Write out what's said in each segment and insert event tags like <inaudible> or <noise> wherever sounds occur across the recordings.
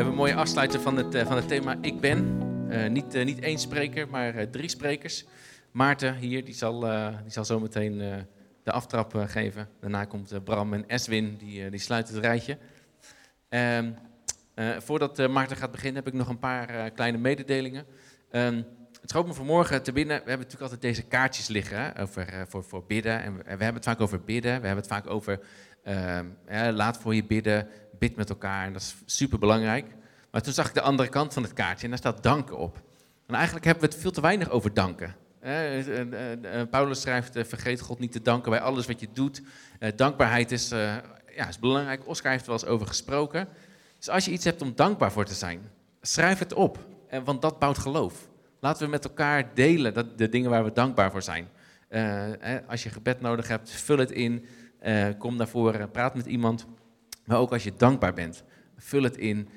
hebben een mooie afsluiter van het, eh, van het thema Ik Ben. Eh, niet, eh, niet één spreker, maar drie sprekers. Maarten hier, die zal, die zal zo meteen de aftrap geven. Daarna komt Bram en Eswin, die, die sluiten het rijtje. Ehm, eh, voordat Maarten gaat beginnen, heb ik nog een paar kleine mededelingen. Ehm, het schoot me vanmorgen te binnen. We hebben natuurlijk altijd deze kaartjes liggen over, voor, voor bidden. En we, we hebben het vaak over bidden. We hebben het vaak over ehm, laat voor je bidden, met elkaar. En dat is super belangrijk. Maar toen zag ik de andere kant van het kaartje en daar staat danken op. En eigenlijk hebben we het veel te weinig over danken. Eh, eh, eh, Paulus schrijft, vergeet God niet te danken bij alles wat je doet. Dankbaarheid is, ja, is belangrijk. Oscar heeft er wel eens over gesproken. Dus als je iets hebt om dankbaar voor te zijn, schrijf het op. Want dat bouwt geloof. Laten we met elkaar delen de dingen waar we dankbaar voor zijn. Als je gebed nodig hebt, vul het in. Kom naar voren, praat met iemand. Maar ook als je dankbaar bent, vul het in.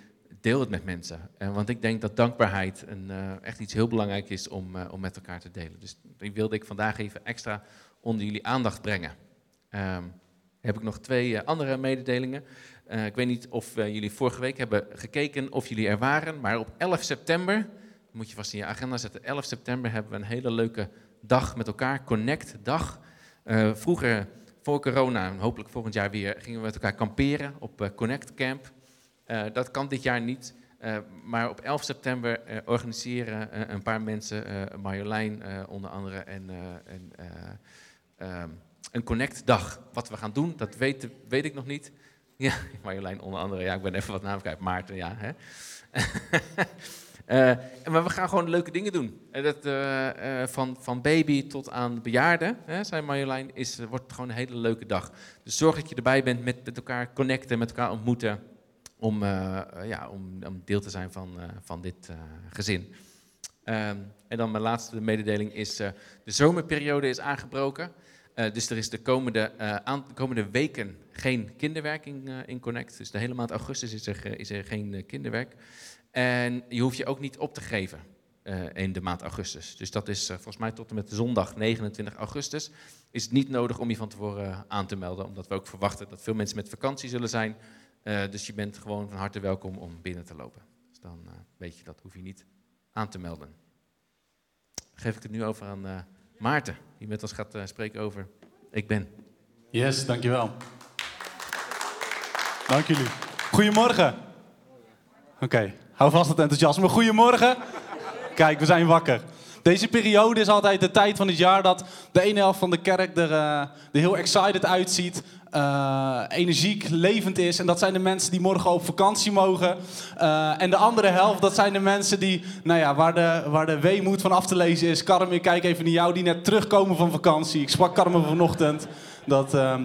Deel het met mensen. Eh, want ik denk dat dankbaarheid een, eh, echt iets heel belangrijk is om, eh, om met elkaar te delen. Dus die wilde ik vandaag even extra onder jullie aandacht brengen. Ehm, heb ik nog twee andere mededelingen. Ik weet niet of jullie vorige week hebben gekeken of jullie er waren, maar op 11 september, moet je vast in je agenda zetten, 11 september hebben we een hele leuke dag met elkaar, Connect dag. Vroeger, voor corona, en hopelijk volgend jaar weer, gingen we met elkaar kamperen op eh, Connect Camp. Eh, dat kan dit jaar niet, eh, maar op 11 september organiseren een paar mensen, Marjolein onder andere en, eh, eh, ehm, een Connect-dag. Wat we gaan doen, dat weet, weet ik nog niet. <laughs> Ja, Marjolein onder andere. Ja, ik ben even wat naam kwijt. Maarten, ja. Hè? <laughs> Eh, maar we gaan gewoon leuke dingen doen. En dat, eh, eh, van, van baby tot aan bejaarden, hè, zei Marjolein, is, eh, wordt gewoon een hele leuke dag. Dus zorg dat je erbij bent met, met elkaar connecten, met elkaar ontmoeten. Om, eh, eh, ja, om, om deel te zijn van, eh, van dit eh, gezin. Ehm, en dan mijn laatste mededeling is, eh, de zomerperiode is aangebroken. Eh, dus er is de komende, eh, komende weken geen kinderwerking eh, in Connect. Dus de hele maand augustus is er, is er geen eh, kinderwerk. En je hoeft je ook niet op te geven eh, in de maand augustus. Dus dat is eh, volgens mij tot en met zondag 29 augustus. Is het niet nodig om je van tevoren eh, aan te melden. Omdat we ook verwachten dat veel mensen met vakantie zullen zijn. Dus je bent gewoon van harte welkom om binnen te lopen. Dus dan weet je dat, hoef je niet aan te melden. Dan geef ik het nu over aan Maarten, die met ons gaat spreken over Ik ben. Yes, dankjewel. Dank jullie. Goedemorgen. Oké, hou vast het enthousiasme. Goedemorgen. Kijk, we zijn wakker. Deze periode is altijd de tijd van het jaar dat de ene helft van de kerk er, eh, heel excited uitziet. eh, energiek, levend is. En dat zijn de mensen die morgen op vakantie mogen. Eh, en de andere helft, dat zijn de mensen die, nou ja, waar de, waar de weemoed van af te lezen is. Carmen, ik kijk even naar jou, die net terugkomen van vakantie. Ik sprak Carmen vanochtend. Dat, ehm,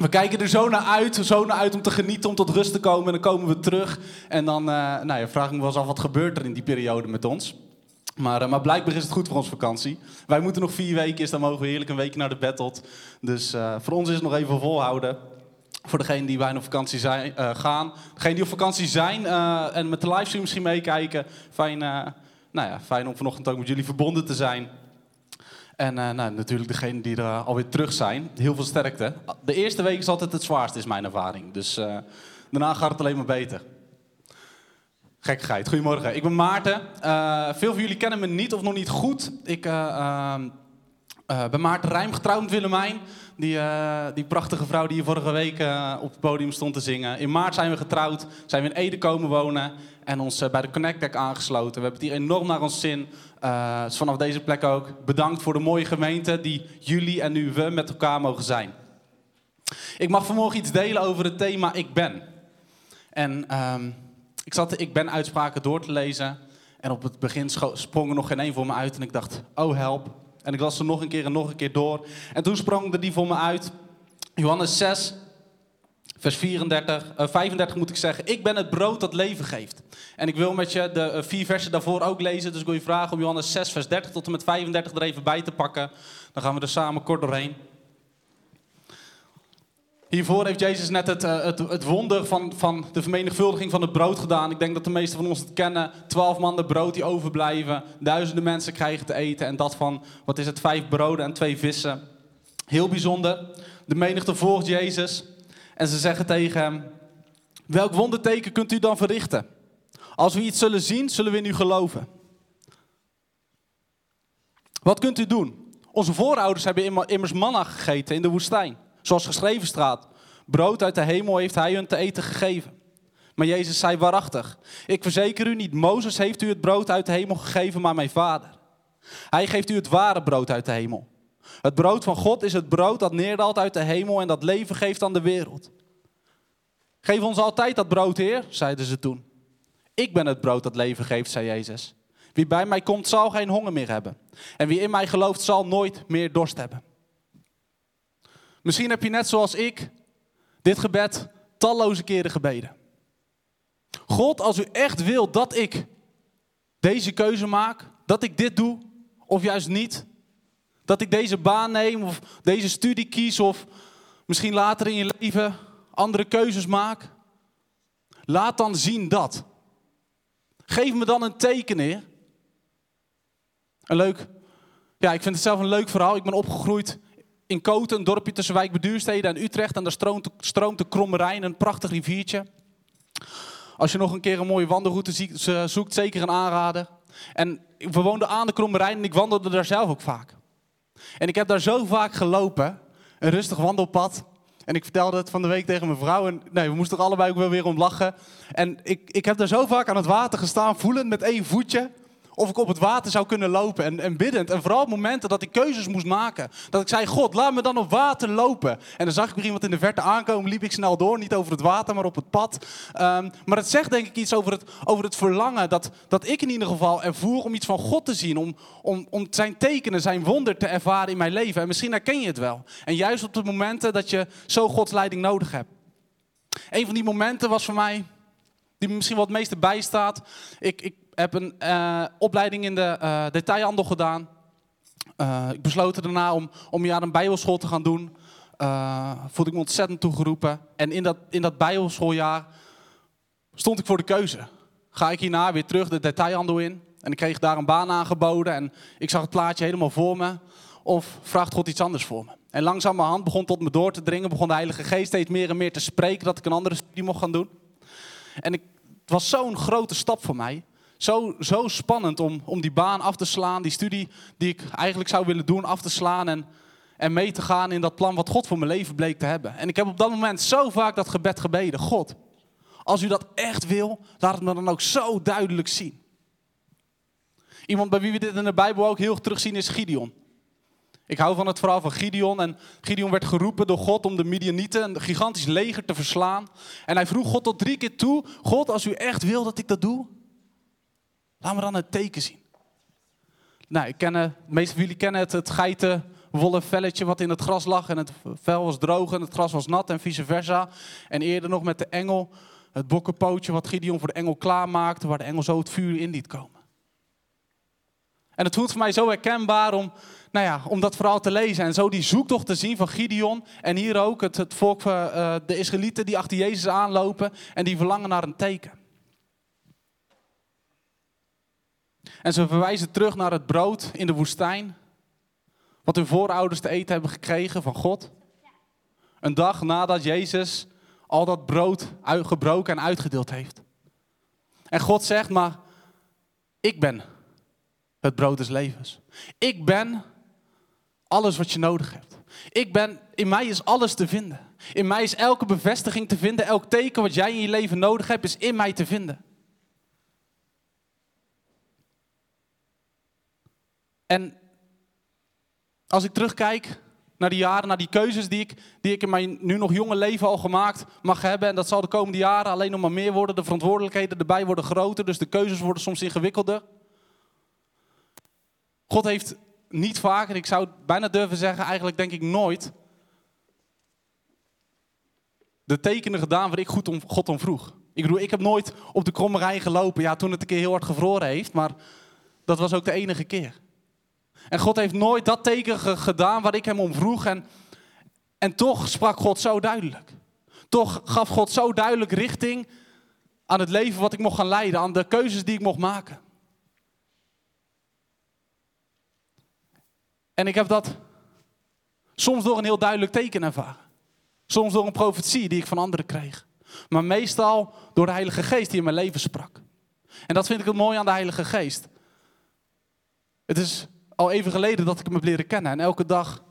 we kijken er zo naar uit, zo naar uit om te genieten, om tot rust te komen. En dan komen we terug. En dan eh, nou ja, vraag ik me wel eens af, wat gebeurt er in die periode met ons? Maar, eh, maar blijkbaar is het goed voor onze vakantie. Wij moeten nog vier weken, dus dan mogen we heerlijk een week naar de battled. Dus eh, voor ons is het nog even volhouden. Voor degenen die bijna op vakantie zijn, gaan. Degenen die op vakantie zijn en met de livestream misschien meekijken. Fijn, nou ja, fijn om vanochtend ook met jullie verbonden te zijn. En eh, nou, natuurlijk degenen die er eh, alweer terug zijn. Heel veel sterkte. De eerste week is altijd het zwaarst, is mijn ervaring. Dus eh, daarna gaat het alleen maar beter. Gekkigheid. Goedemorgen. Ik ben Maarten. Veel van jullie kennen me niet of nog niet goed. Ik eh, ehm, eh, ben Maarten Rijm, getrouwd met Willemijn. Die, die prachtige vrouw die hier vorige week op het podium stond te zingen. In maart zijn we getrouwd, zijn we in Ede komen wonen en ons bij de Connect Deck aangesloten. We hebben het hier enorm naar ons zin. Eh, dus vanaf deze plek ook bedankt voor de mooie gemeente die jullie en nu we met elkaar mogen zijn. Ik mag vanmorgen iets delen over het thema Ik Ben. En ehm, ik zat de Ik Ben uitspraken door te lezen. En op het begin sprong er nog geen één voor me uit. En ik dacht, oh help. En ik las ze nog een keer en nog een keer door. En toen sprong er die voor me uit. Johannes 6, vers 34, eh, 35 moet ik zeggen. Ik ben het brood dat leven geeft. En ik wil met je de eh, vier versen daarvoor ook lezen. Dus ik wil je vragen om Johannes 6, vers 30 tot en met 35 er even bij te pakken. Dan gaan we er samen kort doorheen. Hiervoor heeft Jezus net het, eh, het, het wonder van, van de vermenigvuldiging van het brood gedaan. Ik denk dat de meesten van ons het kennen. Twaalf mannen brood die overblijven. Duizenden mensen krijgen te eten. En dat van, wat is het, vijf broden en twee vissen. Heel bijzonder. De menigte volgt Jezus. En ze zeggen tegen hem, welk wonderteken kunt u dan verrichten? Als we iets zullen zien, zullen we in u geloven. Wat kunt u doen? Onze voorouders hebben immers manna gegeten in de woestijn. Zoals geschreven staat. Brood uit de hemel heeft hij hun te eten gegeven. Maar Jezus zei waarachtig. Ik verzeker u niet, Mozes heeft u het brood uit de hemel gegeven, maar mijn vader. Hij geeft u het ware brood uit de hemel. Het brood van God is het brood dat neerdaalt uit de hemel en dat leven geeft aan de wereld. Geef ons altijd dat brood, Heer, zeiden ze toen. Ik ben het brood dat leven geeft, zei Jezus. Wie bij mij komt, zal geen honger meer hebben. En wie in mij gelooft, zal nooit meer dorst hebben. Misschien heb je net zoals ik dit gebed talloze keren gebeden. God, als u echt wil dat ik deze keuze maak, dat ik dit doe, of juist niet, dat ik deze baan neem of deze studie kies of misschien later in je leven andere keuzes maak, laat dan zien dat. Geef me dan een teken, Heer. Een leuk, ja, ik vind het zelf een leuk verhaal. Ik ben opgegroeid in Koten, een dorpje tussen Wijk Beduurstede en Utrecht. En daar stroomt, stroomt de Kromme Rijn, een prachtig riviertje. Als je nog een keer een mooie wandelroute zoekt, zeker een aanrader. En we woonden aan de Kromme Rijn en ik wandelde daar zelf ook vaak. En ik heb daar zo vaak gelopen, een rustig wandelpad. En ik vertelde het van de week tegen mijn vrouw. En nee, we moesten er allebei ook wel weer om lachen. En ik, ik heb daar zo vaak aan het water gestaan, voelend met één voetje of ik op het water zou kunnen lopen en, en biddend. En vooral momenten dat ik keuzes moest maken. Dat ik zei, God, laat me dan op water lopen. En dan zag ik weer iemand in de verte aankomen, liep ik snel door. Niet over het water, maar op het pad. Ehm, maar het zegt denk ik iets over het, over het verlangen dat, dat ik in ieder geval ervoer om iets van God te zien. Om, om, om zijn tekenen, zijn wonder te ervaren in mijn leven. En misschien herken je het wel. En juist op de momenten dat je zo Gods leiding nodig hebt. Een van die momenten was voor mij, die misschien wat het meeste bijstaat. Ik heb een uh, opleiding in de uh, detailhandel gedaan. Uh, ik besloot daarna om, om een jaar een bijbelschool te gaan doen. voelde ik me ontzettend toegeroepen. En in dat, in dat bijbelschooljaar stond ik voor de keuze. Ga ik hierna weer terug de detailhandel in? En ik kreeg daar een baan aangeboden en ik zag het plaatje helemaal voor me. Of vraagt God iets anders voor me? En langzamerhand begon tot me door te dringen, begon de Heilige Geest steeds meer en meer te spreken dat ik een andere studie mocht gaan doen. En ik, het was zo'n grote stap voor mij. Zo, zo spannend om, om die baan af te slaan, die studie die ik eigenlijk zou willen doen, af te slaan en, en mee te gaan in dat plan wat God voor mijn leven bleek te hebben. En ik heb op dat moment zo vaak dat gebed gebeden. God, als u dat echt wil, laat het me dan ook zo duidelijk zien. Iemand bij wie we dit in de Bijbel ook heel terugzien is Gideon. Ik hou van het verhaal van Gideon. En Gideon werd geroepen door God om de Midianieten, een gigantisch leger, te verslaan. En hij vroeg God tot drie keer toe: God, als u echt wil dat ik dat doe, Laat me dan het teken zien. Nou, ik ken, de meeste van jullie kennen het, het geitenwolle velletje wat in het gras lag. En het vel was droog en het gras was nat en vice versa. En eerder nog met de engel, het bokkenpootje wat Gideon voor de engel klaarmaakte. Waar de engel zo het vuur in liet komen. En het voelt voor mij zo herkenbaar om, nou ja, om dat verhaal te lezen. En zo die zoektocht te zien van Gideon. En hier ook het, het volk, uh, de Israëlieten die achter Jezus aanlopen. En die verlangen naar een teken. En ze verwijzen terug naar het brood in de woestijn. Wat hun voorouders te eten hebben gekregen van God. Een dag nadat Jezus al dat brood gebroken en uitgedeeld heeft. En God zegt maar, ik ben het brood des levens. Ik ben alles wat je nodig hebt. Ik ben, in mij is alles te vinden. In mij is elke bevestiging te vinden. Elk teken wat jij in je leven nodig hebt, is in mij te vinden. En als ik terugkijk naar die jaren, naar die keuzes die ik, die ik in mijn nu nog jonge leven al gemaakt mag hebben. En dat zal de komende jaren alleen nog maar meer worden. De verantwoordelijkheden erbij worden groter, dus de keuzes worden soms ingewikkelder. God heeft niet vaak, en ik zou bijna durven zeggen, eigenlijk denk ik nooit, de tekenen gedaan waar ik goed om, God om vroeg. Ik bedoel, ik heb nooit op de krommerij gelopen. Ja, toen het een keer heel hard gevroren heeft, maar dat was ook de enige keer. En God heeft nooit dat teken gedaan waar ik hem om vroeg. En, en toch sprak God zo duidelijk. Toch gaf God zo duidelijk richting aan het leven wat ik mocht gaan leiden, aan de keuzes die ik mocht maken. En ik heb dat soms door een heel duidelijk teken ervaren. Soms door een profetie die ik van anderen kreeg. Maar meestal door de Heilige Geest die in mijn leven sprak. En dat vind ik het mooie aan de Heilige Geest. Het is al even geleden dat ik hem heb leren kennen. En elke dag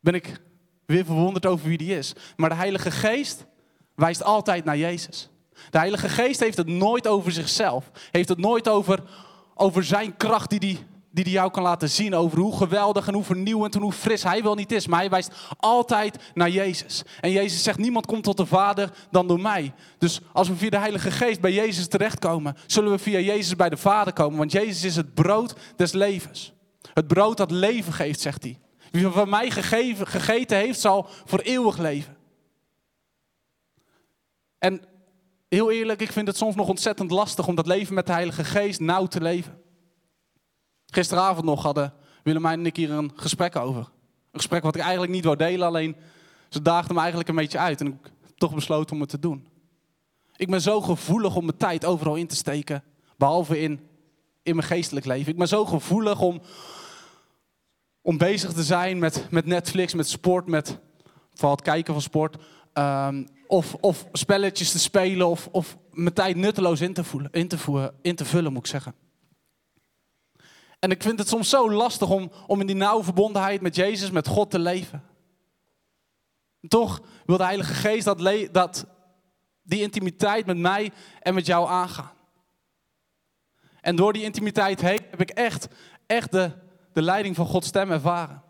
ben ik weer verwonderd over wie die is. Maar de Heilige Geest wijst altijd naar Jezus. De Heilige Geest heeft het nooit over zichzelf. Heeft het nooit over, over zijn kracht die hij die hij jou kan laten zien over hoe geweldig en hoe vernieuwend en hoe fris hij wel niet is. Maar hij wijst altijd naar Jezus. En Jezus zegt, niemand komt tot de Vader dan door mij. Dus als we via de Heilige Geest bij Jezus terechtkomen, zullen we via Jezus bij de Vader komen. Want Jezus is het brood des levens. Het brood dat leven geeft, zegt hij. Wie van mij gegeven, gegeten heeft, zal voor eeuwig leven. En heel eerlijk, ik vind het soms nog ontzettend lastig om dat leven met de Heilige Geest nauw te leven. Gisteravond nog hadden Willemijn en ik hier een gesprek over. Een gesprek wat ik eigenlijk niet wou delen, alleen ze daagden me eigenlijk een beetje uit. En ik toch besloten om het te doen. Ik ben zo gevoelig om mijn tijd overal in te steken, behalve in, in mijn geestelijk leven. Ik ben zo gevoelig om, om bezig te zijn met, met Netflix, met sport, met vooral het kijken van sport. Um, of, of spelletjes te spelen, of, of mijn tijd nutteloos in te, voelen, in, te voeren, in te vullen, moet ik zeggen. En ik vind het soms zo lastig om, om in die nauwe verbondenheid met Jezus, met God te leven. toch wil de Heilige Geest dat, dat, die intimiteit met mij en met jou aangaan. En door die intimiteit heen heb ik echt, echt de, de leiding van Gods stem ervaren.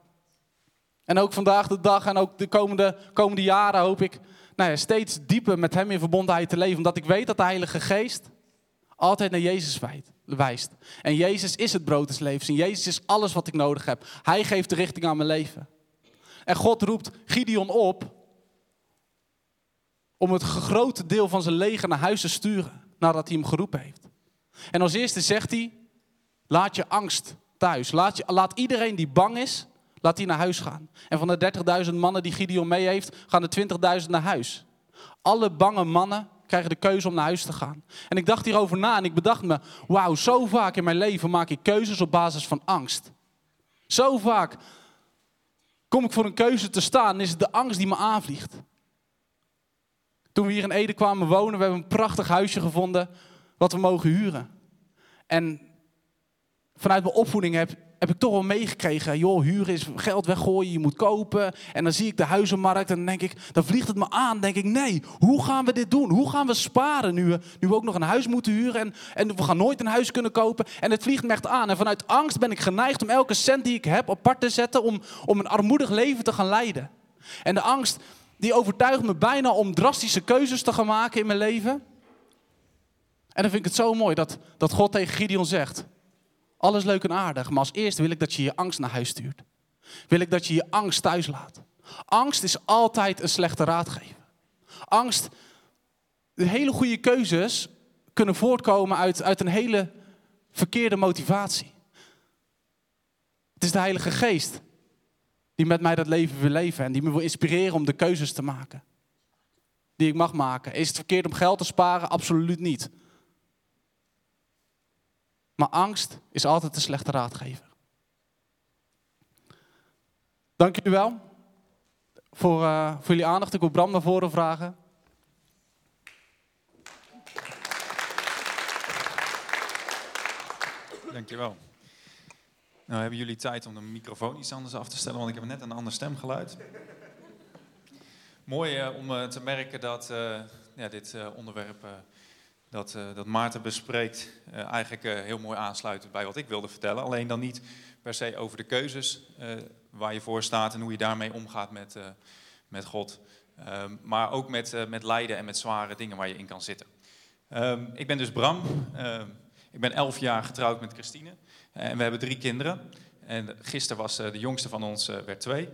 En ook vandaag de dag en ook de komende, komende jaren hoop ik nou ja, steeds dieper met Hem in verbondenheid te leven. Omdat ik weet dat de Heilige Geest altijd naar Jezus wijst. En Jezus is het brood des levens. En Jezus is alles wat ik nodig heb. Hij geeft de richting aan mijn leven. En God roept Gideon op om het grote deel van zijn leger naar huis te sturen nadat hij hem geroepen heeft. En als eerste zegt hij, laat je angst thuis. Laat, laat iedereen die bang is, laat die naar huis gaan. En van de 30.000 mannen die Gideon mee heeft, gaan er 20.000 naar huis. Alle bange mannen krijgen de keuze om naar huis te gaan. En ik dacht hierover na en ik bedacht me, wauw, zo vaak in mijn leven maak ik keuzes op basis van angst. Zo vaak kom ik voor een keuze te staan en is het de angst die me aanvliegt. Toen we hier in Ede kwamen wonen, we hebben een prachtig huisje gevonden wat we mogen huren. En vanuit mijn opvoeding heb, heb ik toch wel meegekregen. Joh, huren is geld weggooien, je moet kopen. En dan zie ik de huizenmarkt en dan denk ik, dan vliegt het me aan. denk ik, nee, hoe gaan we dit doen? Hoe gaan we sparen nu we, nu we ook nog een huis moeten huren en, en we gaan nooit een huis kunnen kopen? En het vliegt me echt aan. En vanuit angst ben ik geneigd om elke cent die ik heb apart te zetten om, om een armoedig leven te gaan leiden. En de angst, die overtuigt me bijna om drastische keuzes te gaan maken in mijn leven. En dan vind ik het zo mooi dat, dat God tegen Gideon zegt, alles leuk en aardig, maar als eerste wil ik dat je je angst naar huis stuurt. Wil ik dat je je angst thuis laat. Angst is altijd een slechte raadgever. Angst, de hele goede keuzes kunnen voortkomen uit, uit een hele verkeerde motivatie. Het is de Heilige Geest die met mij dat leven wil leven en die me wil inspireren om de keuzes te maken. Die ik mag maken. Is het verkeerd om geld te sparen? Absoluut niet. Maar angst is altijd een slechte raadgever. Dank jullie wel voor, uh, voor jullie aandacht. Ik wil Bram naar voren vragen. Dankjewel. Nou hebben jullie tijd om de microfoon iets anders af te stellen, want ik heb net een ander stemgeluid. Mooi uh, om uh, te merken dat ja, dit onderwerp dat, uh, dat Maarten bespreekt, uh, eigenlijk uh, heel mooi aansluit bij wat ik wilde vertellen. Alleen dan niet per se over de keuzes waar je voor staat en hoe je daarmee omgaat met, met God. Um, maar ook met, met lijden en met zware dingen waar je in kan zitten. Um, ik ben dus Bram. Um, ik ben elf jaar getrouwd met Christine. En we hebben drie kinderen. En gisteren was de jongste van ons werd twee.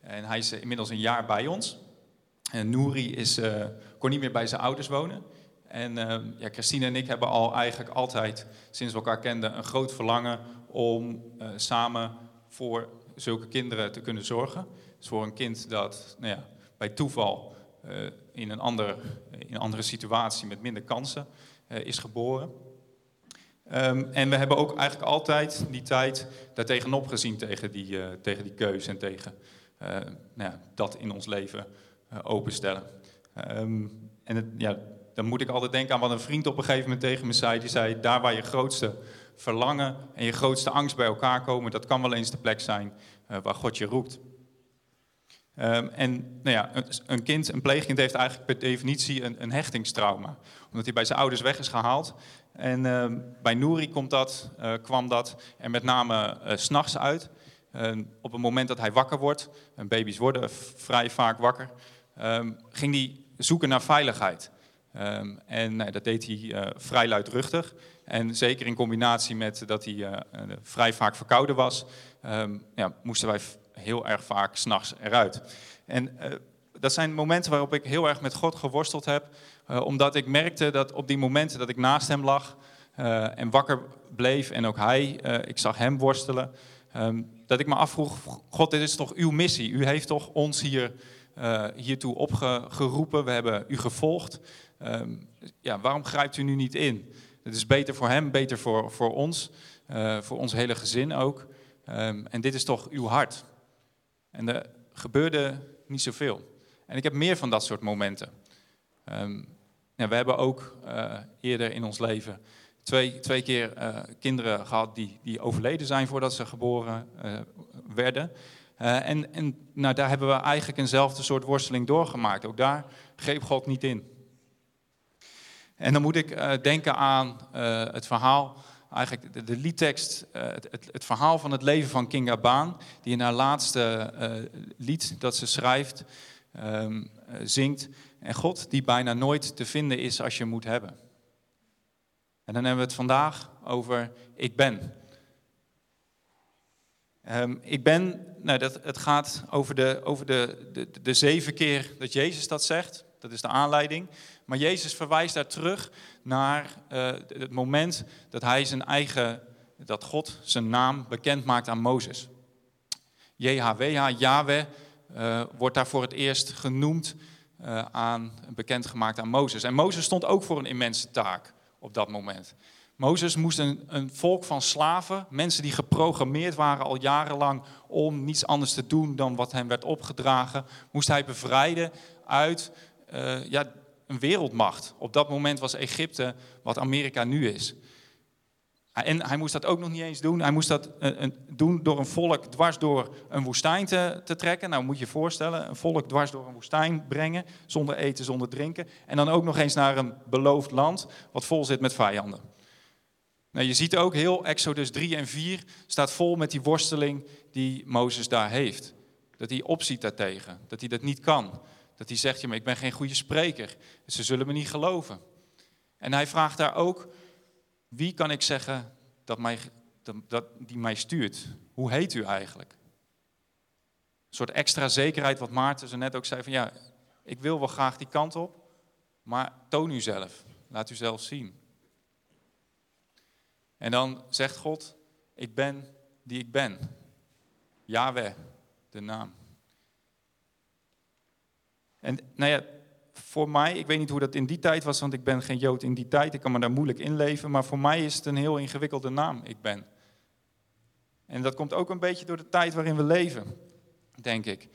En hij is inmiddels een jaar bij ons. En Nouri is, kon niet meer bij zijn ouders wonen. En uh, ja, Christine en ik hebben al eigenlijk altijd, sinds we elkaar kenden, een groot verlangen om uh, samen voor zulke kinderen te kunnen zorgen. Dus voor een kind dat nou ja, bij toeval uh, in, een ander, in andere situatie met minder kansen is geboren. Um, en we hebben ook eigenlijk altijd die tijd daartegenop gezien tegen die, tegen die keuze en tegen nou ja, dat in ons leven openstellen. Um, en het, ja, dan moet ik altijd denken aan wat een vriend op een gegeven moment tegen me zei. Die zei, daar waar je grootste verlangen en je grootste angst bij elkaar komen, dat kan wel eens de plek zijn uh, waar God je roept. Um, en nou ja, een kind, een pleegkind heeft eigenlijk per definitie een, een hechtingstrauma. Omdat hij bij zijn ouders weg is gehaald. En uh, bij Nouri komt dat, uh, kwam dat er met name uh, s'nachts uit. op het moment dat hij wakker wordt, en baby's worden vrij vaak wakker, ging hij zoeken naar veiligheid. Um, en nou, dat deed hij vrij luidruchtig. En zeker in combinatie met dat hij vrij vaak verkouden was, ja, moesten wij heel erg vaak s'nachts eruit. En dat zijn momenten waarop ik heel erg met God geworsteld heb, omdat ik merkte dat op die momenten dat ik naast hem lag en wakker bleef en ook hij, ik zag hem worstelen, um, dat ik me afvroeg, God, dit is toch uw missie? U heeft toch ons hier, hiertoe opgeroepen, we hebben u gevolgd. Um, ja, waarom grijpt u nu niet in? Het is beter voor hem, beter voor, voor ons, voor ons hele gezin ook. Um, en dit is toch uw hart? En er gebeurde niet zoveel. En ik heb meer van dat soort momenten. Um, ja, we hebben ook uh, eerder in ons leven twee, twee keer uh, kinderen gehad die, die overleden zijn voordat ze geboren werden. en en nou, daar hebben we eigenlijk eenzelfde soort worsteling doorgemaakt. Ook daar greep God niet in. En dan moet ik denken aan het verhaal eigenlijk de, liedtekst, uh, het, het, verhaal van het leven van Kinga Baan, die in haar laatste lied dat ze schrijft, uh, zingt. En God die bijna nooit te vinden is als je moet hebben. En dan hebben we het vandaag over ik ben. Um, ik ben, nou dat, het gaat over, de, over de, de, de zeven keer dat Jezus dat zegt. Dat is de aanleiding. Maar Jezus verwijst daar terug naar uh, het moment dat hij zijn eigen, dat God zijn naam bekend maakt aan Mozes. JHWH, Yahweh, uh, wordt daar voor het eerst genoemd, uh, aan, bekendgemaakt aan Mozes. En Mozes stond ook voor een immense taak op dat moment. Mozes moest een, een, volk van slaven, mensen die geprogrammeerd waren al jarenlang om niets anders te doen dan wat hem werd opgedragen, moest hij bevrijden uit ja, een wereldmacht. Op dat moment was Egypte wat Amerika nu is. En hij moest dat ook nog niet eens doen. Hij moest dat uh, doen door een volk dwars door een woestijn te, te, trekken. Nou moet je je voorstellen, een volk dwars door een woestijn brengen, zonder eten, zonder drinken. En dan ook nog eens naar een beloofd land, wat vol zit met vijanden. Nou, je ziet ook heel Exodus 3 en 4 staat vol met die worsteling die Mozes daar heeft. Dat hij opziet daartegen, dat hij dat niet kan. Dat hij zegt, ja, maar ik ben geen goede spreker. Ze zullen me niet geloven. En hij vraagt daar ook, wie kan ik zeggen dat mij, dat, die mij stuurt? Hoe heet u eigenlijk? Een soort extra zekerheid, wat Maarten zo net ook zei, van ja, ik wil wel graag die kant op, maar toon u zelf. Laat u zelf zien. En dan zegt God, ik ben die ik ben. Yahweh, de naam. En nou ja, voor mij, ik weet niet hoe dat in die tijd was, want ik ben geen Jood in die tijd, ik kan me daar moeilijk inleven, maar voor mij is het een heel ingewikkelde naam, ik ben. En dat komt ook een beetje door de tijd waarin we leven, denk ik.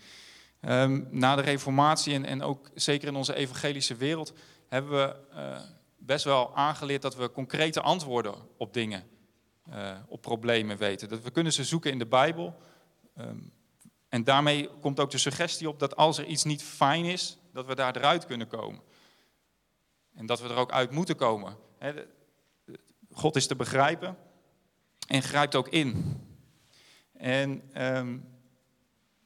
Um, na de Reformatie en, en, ook zeker in onze evangelische wereld hebben we uh, best wel aangeleerd dat we concrete antwoorden op dingen, uh, op problemen weten. Dat we kunnen ze zoeken in de Bijbel. Um, en daarmee komt ook de suggestie op dat als er iets niet fijn is, dat we daar eruit kunnen komen. En dat we er ook uit moeten komen. God is te begrijpen en grijpt ook in. En um,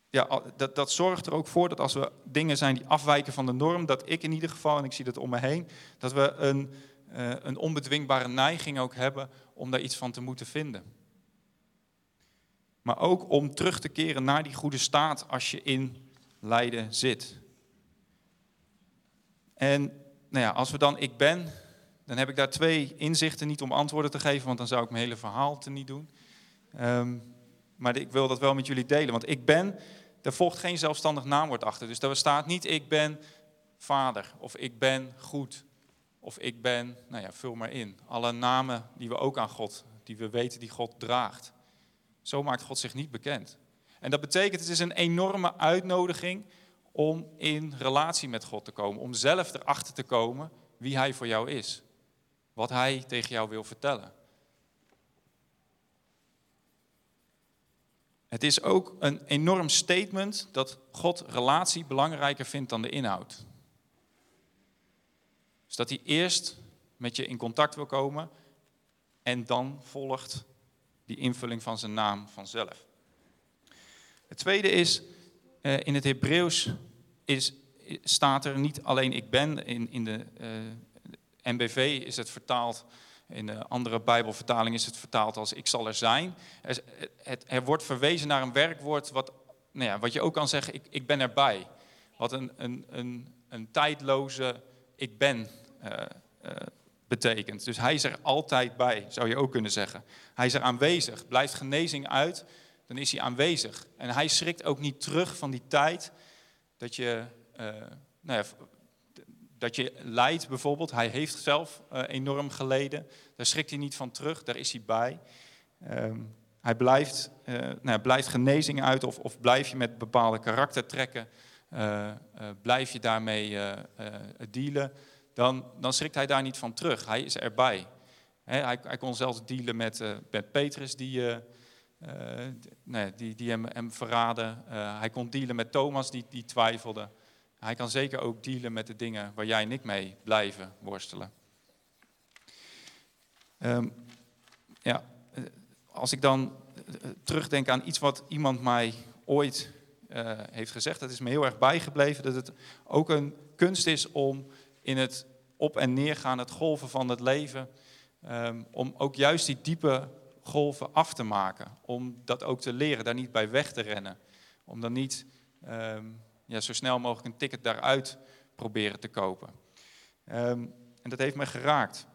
ja, dat, dat zorgt er ook voor dat als we dingen zijn die afwijken van de norm, dat ik in ieder geval, en ik zie dat om me heen, dat we een, uh, een onbedwingbare neiging ook hebben om daar iets van te moeten vinden maar ook om terug te keren naar die goede staat als je in lijden zit. En nou ja, als we dan ik ben, dan heb ik daar twee inzichten, niet om antwoorden te geven, want dan zou ik mijn hele verhaal te niet doen. Um, maar ik wil dat wel met jullie delen, want ik ben, er volgt geen zelfstandig naamwoord achter. Dus daar staat niet ik ben vader, of ik ben goed, of ik ben, nou ja, vul maar in. Alle namen die we ook aan God, die we weten die God draagt. Zo maakt God zich niet bekend. En dat betekent, het is een enorme uitnodiging om in relatie met God te komen. Om zelf erachter te komen wie hij voor jou is. Wat hij tegen jou wil vertellen. Het is ook een enorm statement dat God relatie belangrijker vindt dan de inhoud. Dus dat hij eerst met je in contact wil komen en dan volgt die invulling van zijn naam vanzelf. Het tweede is, uh, in het Hebreeuws is, staat er niet alleen ik ben, in, in de uh, eh, MBV is het vertaald, in de andere Bijbelvertaling is het vertaald als ik zal er zijn. Er, het, er wordt verwezen naar een werkwoord wat, nou ja, wat je ook kan zeggen, ik, ik ben erbij. Wat een, een, een, een tijdloze ik ben betekent. Dus hij is er altijd bij, zou je ook kunnen zeggen. Hij is er aanwezig. Blijft genezing uit, dan is hij aanwezig. En hij schrikt ook niet terug van die tijd dat je, uh, nou ja, dat je lijdt bijvoorbeeld. Hij heeft zelf uh, enorm geleden. Daar schrikt hij niet van terug, daar is hij bij. Um, hij blijft, uh, nou ja, blijft genezing uit of, of blijf je met bepaalde karaktertrekken, blijf je daarmee dealen dan, dan schrikt hij daar niet van terug. Hij is erbij. hij, hij, kon zelfs dealen met, uh, met Petrus, die, uh, nee, die, die hem, hem verraden. hij kon dealen met Thomas, die, die twijfelde. Hij kan zeker ook dealen met de dingen waar jij en ik mee blijven worstelen. Um, ja, als ik dan terugdenk aan iets wat iemand mij ooit heeft gezegd, dat is me heel erg bijgebleven, dat het ook een kunst is om in het op en neer gaan, het golven van het leven. Um, om ook juist die diepe golven af te maken. Om dat ook te leren, daar niet bij weg te rennen. Om dan niet um, ja, zo snel mogelijk een ticket daaruit proberen te kopen. Um, en dat heeft me geraakt.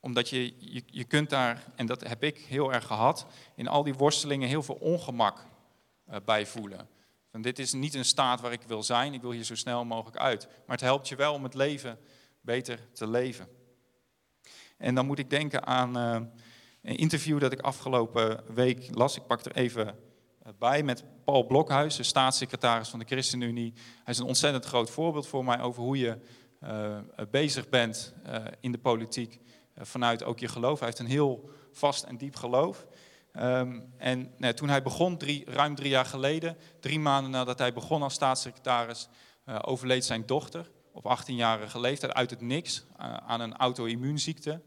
Omdat je, je, je kunt daar, en dat heb ik heel erg gehad, in al die worstelingen heel veel ongemak uh, bij voelen. Van dit is niet een staat waar ik wil zijn, ik wil hier zo snel mogelijk uit. Maar het helpt je wel om het leven beter te leven. En dan moet ik denken aan uh, een interview dat ik afgelopen week las. Ik pak er even eh, bij met Paul Blokhuis, de staatssecretaris van de ChristenUnie. Hij is een ontzettend groot voorbeeld voor mij over hoe je uh, bezig bent in de politiek vanuit ook je geloof. Hij heeft een heel vast en diep geloof. Um, en nou, toen hij begon, drie, ruim drie jaar geleden, drie maanden nadat hij begon als staatssecretaris, overleed zijn dochter op 18-jarige leeftijd uit het niks uh, aan een auto-immuunziekte.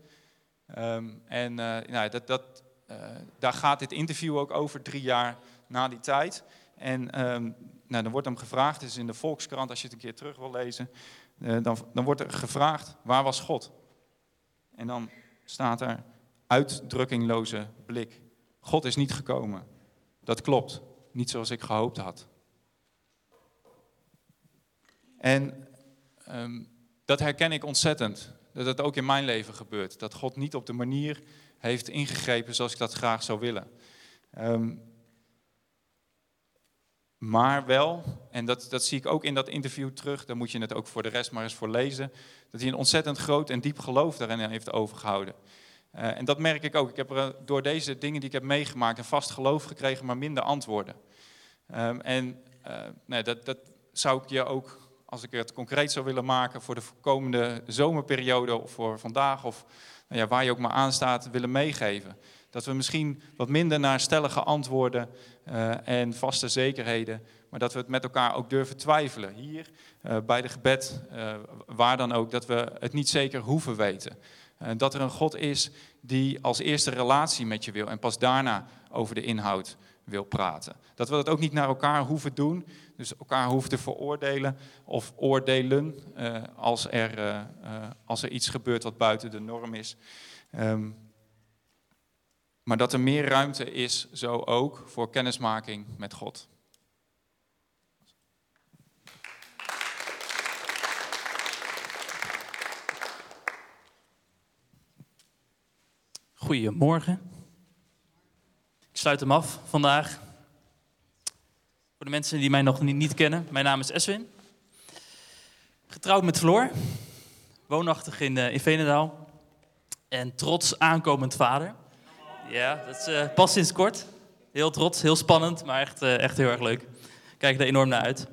Um, en uh, nou, dat, dat, uh, daar gaat dit interview ook over, drie jaar na die tijd. En um, nou, dan wordt hem gevraagd, het is in de Volkskrant als je het een keer terug wil lezen, dan, dan wordt er gevraagd, waar was God? En dan staat er uitdrukkingloze blik. God is niet gekomen. Dat klopt, niet zoals ik gehoopt had. En Um, dat herken ik ontzettend. Dat het ook in mijn leven gebeurt. Dat God niet op de manier heeft ingegrepen zoals ik dat graag zou willen. Um, maar wel, en dat, dat zie ik ook in dat interview terug, daar moet je het ook voor de rest maar eens voor lezen, dat hij een ontzettend groot en diep geloof daarin heeft overgehouden. Uh, en dat merk ik ook. Ik heb er door deze dingen die ik heb meegemaakt een vast geloof gekregen, maar minder antwoorden. Um, en uh, nee, dat, dat zou ik je ook als ik het concreet zou willen maken voor de komende zomerperiode of voor vandaag of nou ja, waar je ook maar aan staat, willen meegeven. Dat we misschien wat minder naar stellige antwoorden uh, en vaste zekerheden, maar dat we het met elkaar ook durven twijfelen. Hier uh, bij de gebed, uh, waar dan ook, dat we het niet zeker hoeven weten. dat er een God is die als eerste relatie met je wil en pas daarna over de inhoud wil praten. Dat we dat ook niet naar elkaar hoeven doen, dus elkaar hoeven te veroordelen of oordelen uh, als, er, uh, uh, als er iets gebeurt wat buiten de norm is. Um, maar dat er meer ruimte is, zo ook, voor kennismaking met God. Goedemorgen. Ik sluit hem af vandaag. Voor de mensen die mij nog niet kennen, mijn naam is Eswin. Getrouwd met Floor, woonachtig in, uh, in Venendaal. En trots aankomend vader. Ja, dat is uh, pas sinds kort. Heel trots, heel spannend, maar echt, uh, echt heel erg leuk. Kijk er enorm naar uit.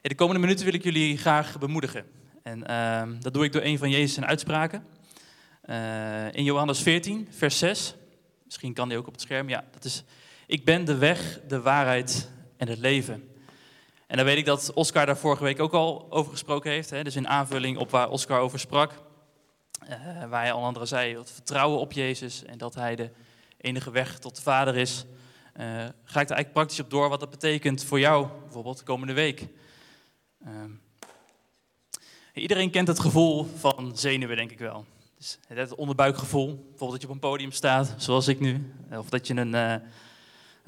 In de komende minuten wil ik jullie graag bemoedigen. En ehm, dat doe ik door een van Jezus' uitspraken. Eh, in Johannes 14, vers 6. Misschien kan die ook op het scherm. Ja, dat is: Ik ben de weg, de waarheid en het leven. En dan weet ik dat Oscar daar vorige week ook al over gesproken heeft. Hè? Dus in aanvulling op waar Oscar over sprak. Uh, waar hij al andere zei, het vertrouwen op Jezus en dat hij de enige weg tot de Vader is. Uh, ga ik er eigenlijk praktisch op door wat dat betekent voor jou, bijvoorbeeld de komende week. Uh, iedereen kent het gevoel van zenuwen, denk ik wel. Dus het onderbuikgevoel, bijvoorbeeld dat je op een podium staat, zoals ik nu. Of dat je een,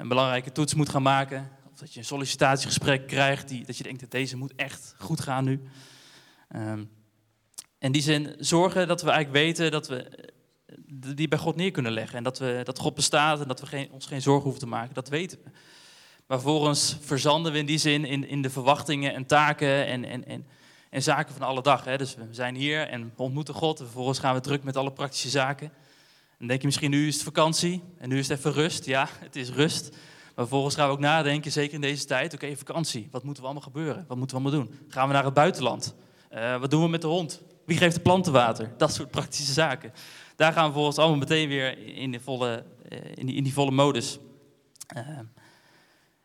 een belangrijke toets moet gaan maken. Of dat je een sollicitatiegesprek krijgt, die, dat je denkt dat deze moet echt goed gaan nu. Um, in die zin zorgen dat we eigenlijk weten dat we eh, die bij God neer kunnen leggen. En dat, we, dat God bestaat en dat we geen, ons geen zorgen hoeven te maken. Dat weten we. Maar vervolgens verzanden we in die zin in, in de verwachtingen en taken en, en, en, en zaken van alle dag. Hè. Dus we zijn hier en we ontmoeten God. En vervolgens gaan we druk met alle praktische zaken. Dan denk je misschien, nu is het vakantie en nu is het even rust. Ja, het is rust. Maar vervolgens gaan we ook nadenken, zeker in deze tijd. Oké, vakantie. Wat moeten we allemaal gebeuren? Wat moeten we allemaal doen? Gaan we naar het buitenland? Uh, wat doen we met de hond? Wie geeft de planten water? Dat soort praktische zaken. Daar gaan we vervolgens allemaal meteen weer in, de volle, uh, in, die, in die volle modus. Uh,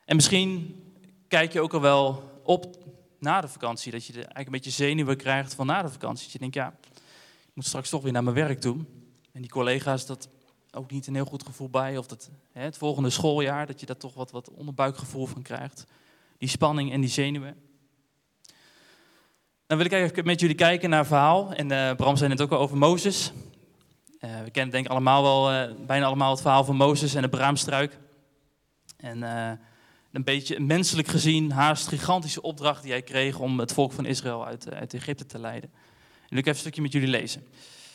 en misschien kijk je ook al wel op na de vakantie. Dat je eigenlijk een beetje zenuwen krijgt van na de vakantie. Dat je denkt, ja, ik moet straks toch weer naar mijn werk toe. En die collega's, dat ook niet een heel goed gevoel bij. Of dat, hè, het volgende schooljaar, dat je daar toch wat, wat onderbuikgevoel van krijgt. Die spanning en die zenuwen. Dan wil ik eigenlijk met jullie kijken naar een verhaal. En uh, Bram zei het ook al over Mozes. Uh, we kennen denk ik allemaal wel, uh, bijna allemaal het verhaal van Mozes en de braamstruik. En een beetje menselijk gezien haast gigantische opdracht die hij kreeg om het volk van Israël uit, uit Egypte te leiden. En ik even een stukje met jullie lezen.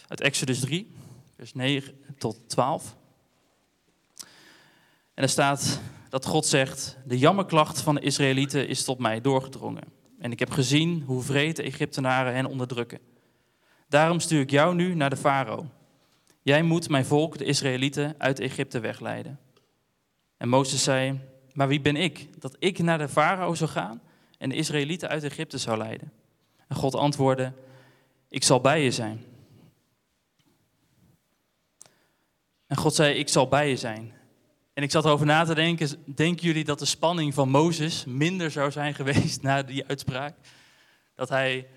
Uit Exodus 3, vers 9 tot 12. En er staat dat God zegt, de jammerklacht van de Israëlieten is tot mij doorgedrongen. En ik heb gezien hoe vreed de Egyptenaren hen onderdrukken. Daarom stuur ik jou nu naar de farao. Jij moet mijn volk, de Israëlieten, uit Egypte wegleiden. En Mozes zei, maar wie ben ik, dat ik naar de farao zou gaan en de Israëlieten uit Egypte zou leiden? En God antwoordde, ik zal bij je zijn. En God zei, ik zal bij je zijn. En ik zat erover na te denken, denken jullie dat de spanning van Mozes minder zou zijn <laughs> geweest na die uitspraak? Dat hij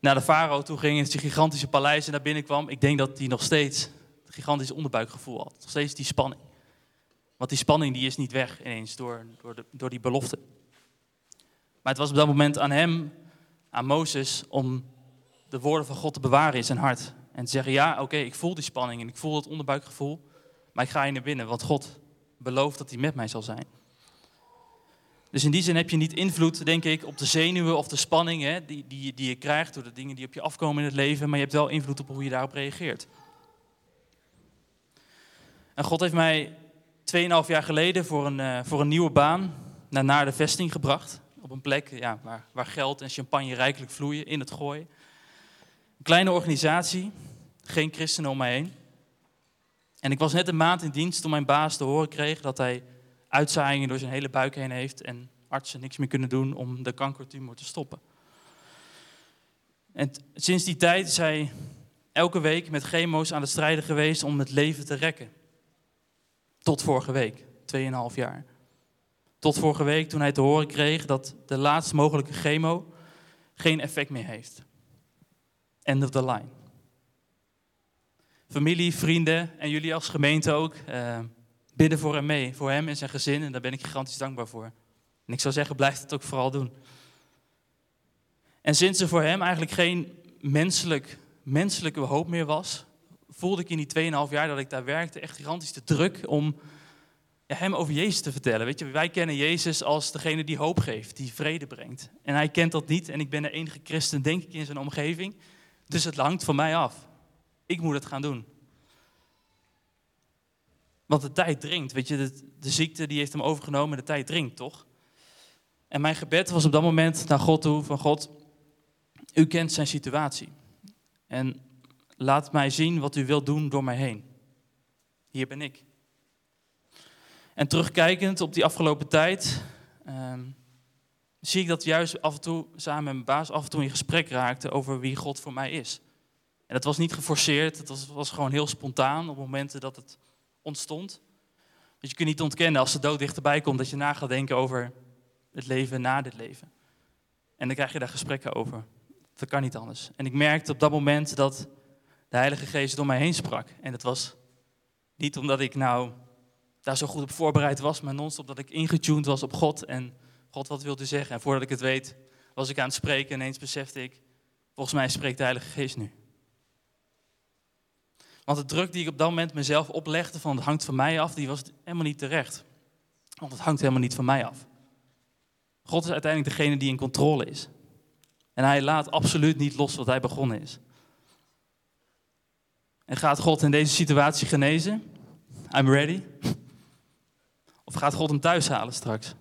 naar de farao toe ging in zijn gigantische paleis en naar binnen kwam. Ik denk dat hij nog steeds een gigantisch onderbuikgevoel had. Nog steeds die spanning. Want die spanning die is niet weg ineens door, door, door die belofte. Maar het was op dat moment aan hem, aan Mozes, om de woorden van God te bewaren in zijn hart. En te zeggen, ja, oké, ik voel die spanning en ik voel het onderbuikgevoel. Maar ik ga hier naar binnen, want God belooft dat hij met mij zal zijn. Dus in die zin heb je niet invloed, denk ik, op de zenuwen of de spanning hè, die, die, die je krijgt door de dingen die op je afkomen in het leven, maar je hebt wel invloed op hoe je daarop reageert. En God heeft mij 2,5 jaar geleden voor een, uh, voor een nieuwe baan naar, naar de vesting gebracht. Op een plek ja, waar, waar geld en champagne rijkelijk vloeien, in het gooien. Een kleine organisatie, geen christenen om mij heen. En ik was net een maand in dienst toen mijn baas te horen kreeg dat hij uitzaaiingen door zijn hele buik heen heeft en artsen niks meer kunnen doen om de kankertumor te stoppen. En sinds die tijd is hij elke week met chemo's aan het strijden geweest om het leven te rekken. Tot vorige week, 2,5 jaar. Tot vorige week toen hij te horen kreeg dat de laatst mogelijke chemo geen effect meer heeft. End of the line. Familie, vrienden en jullie als gemeente ook uh, bidden voor hem mee, voor hem en zijn gezin. En daar ben ik gigantisch dankbaar voor. En ik zou zeggen, blijf het ook vooral doen. En sinds er voor hem eigenlijk geen menselijk, menselijke hoop meer was, voelde ik in die 2,5 jaar dat ik daar werkte echt gigantisch de druk om hem over Jezus te vertellen. Weet je, wij kennen Jezus als degene die hoop geeft, die vrede brengt. En hij kent dat niet en ik ben de enige christen, denk ik, in zijn omgeving. Dus het hangt van mij af. Ik moet het gaan doen. Want de tijd dringt. Weet je, de, ziekte die heeft hem overgenomen, de tijd dringt, toch? En mijn gebed was op dat moment naar God toe: van God, u kent zijn situatie. En laat mij zien wat u wilt doen door mij heen. Hier ben ik. En terugkijkend op die afgelopen tijd, um, zie ik dat juist af en toe samen met mijn baas af en toe in gesprek raakte over wie God voor mij is. En dat was niet geforceerd, het was, was gewoon heel spontaan op momenten dat het ontstond. Want je kunt niet ontkennen als de dood dichterbij komt dat je na gaat denken over het leven na dit leven. En dan krijg je daar gesprekken over. Dat kan niet anders. En ik merkte op dat moment dat de Heilige Geest door mij heen sprak. En het was niet omdat ik nou daar zo goed op voorbereid was, maar non-stop dat ik ingetuned was op God en God wat wilde zeggen. En voordat ik het weet, was ik aan het spreken en ineens besefte ik, volgens mij spreekt de Heilige Geest nu. Want de druk die ik op dat moment mezelf oplegde van het hangt van mij af, die was helemaal niet terecht. Want het hangt helemaal niet van mij af. God is uiteindelijk degene die in controle is. En hij laat absoluut niet los wat hij begonnen is. En gaat God in deze situatie genezen? I'm ready. Of gaat God hem thuis halen straks?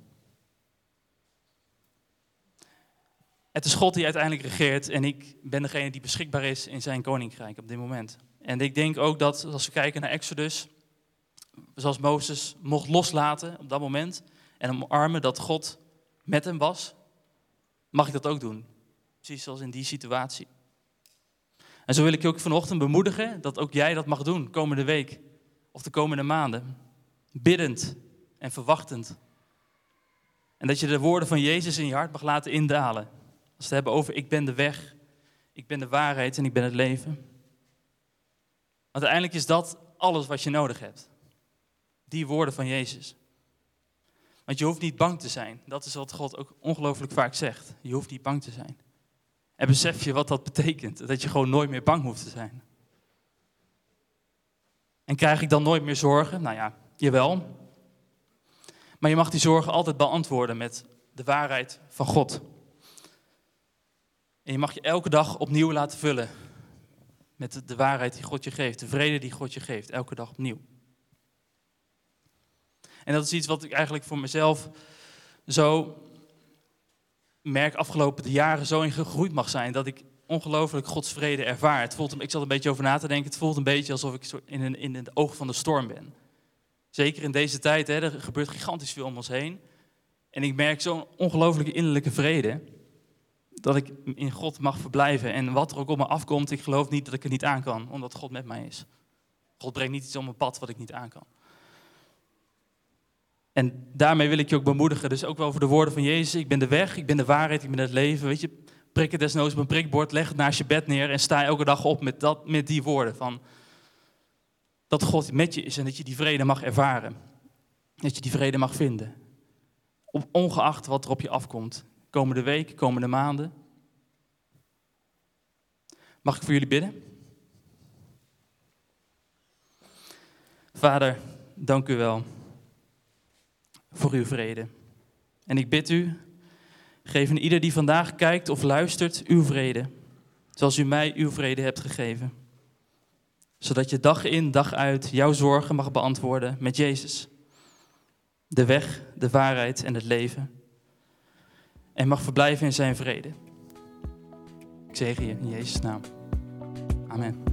Het is God die uiteindelijk regeert en ik ben degene die beschikbaar is in zijn koninkrijk op dit moment. En ik denk ook dat als we kijken naar Exodus, zoals Mozes mocht loslaten op dat moment en omarmen dat God met hem was, mag ik dat ook doen. Precies zoals in die situatie. En zo wil ik je ook vanochtend bemoedigen dat ook jij dat mag doen komende week of de komende maanden. Biddend en verwachtend. En dat je de woorden van Jezus in je hart mag laten indalen. Als we het hebben over ik ben de weg, ik ben de waarheid en ik ben het leven. Uiteindelijk is dat alles wat je nodig hebt. Die woorden van Jezus. Want je hoeft niet bang te zijn. Dat is wat God ook ongelooflijk vaak zegt. Je hoeft niet bang te zijn. En besef je wat dat betekent? Dat je gewoon nooit meer bang hoeft te zijn. En krijg ik dan nooit meer zorgen? Nou ja, jawel. Maar je mag die zorgen altijd beantwoorden met de waarheid van God. En je mag je elke dag opnieuw laten vullen met de waarheid die God je geeft, de vrede die God je geeft, elke dag opnieuw. En dat is iets wat ik eigenlijk voor mezelf zo merk afgelopen jaren zo in gegroeid mag zijn. Dat ik ongelooflijk Gods vrede ervaar. Het voelt, ik zat een beetje over na te denken. Het voelt een beetje alsof ik in, een, in het oog van de storm ben. Zeker in deze tijd, hè, er gebeurt gigantisch veel om ons heen. En ik merk zo'n ongelooflijke innerlijke vrede. Dat ik in God mag verblijven. En wat er ook op me afkomt, ik geloof niet dat ik het niet aan kan. Omdat God met mij is. God brengt niet iets op mijn pad wat ik niet aan kan. En daarmee wil ik je ook bemoedigen. Dus ook wel voor de woorden van Jezus. Ik ben de weg, ik ben de waarheid, ik ben het leven. Weet je, prik het desnoods op een prikbord, leg het naast je bed neer en sta elke dag op met, dat, met die woorden. Van dat God met je is en dat je die vrede mag ervaren. Dat je die vrede mag vinden. Ongeacht wat er op je afkomt. Komende week, komende maanden. Mag ik voor jullie bidden? Vader, dank u wel voor uw vrede. En ik bid u, geef een ieder die vandaag kijkt of luistert uw vrede, zoals u mij uw vrede hebt gegeven. Zodat je dag in, dag uit jouw zorgen mag beantwoorden met Jezus. De weg, de waarheid en het leven. En mag verblijven in zijn vrede. Ik zeg je in Jezus' naam. Amen.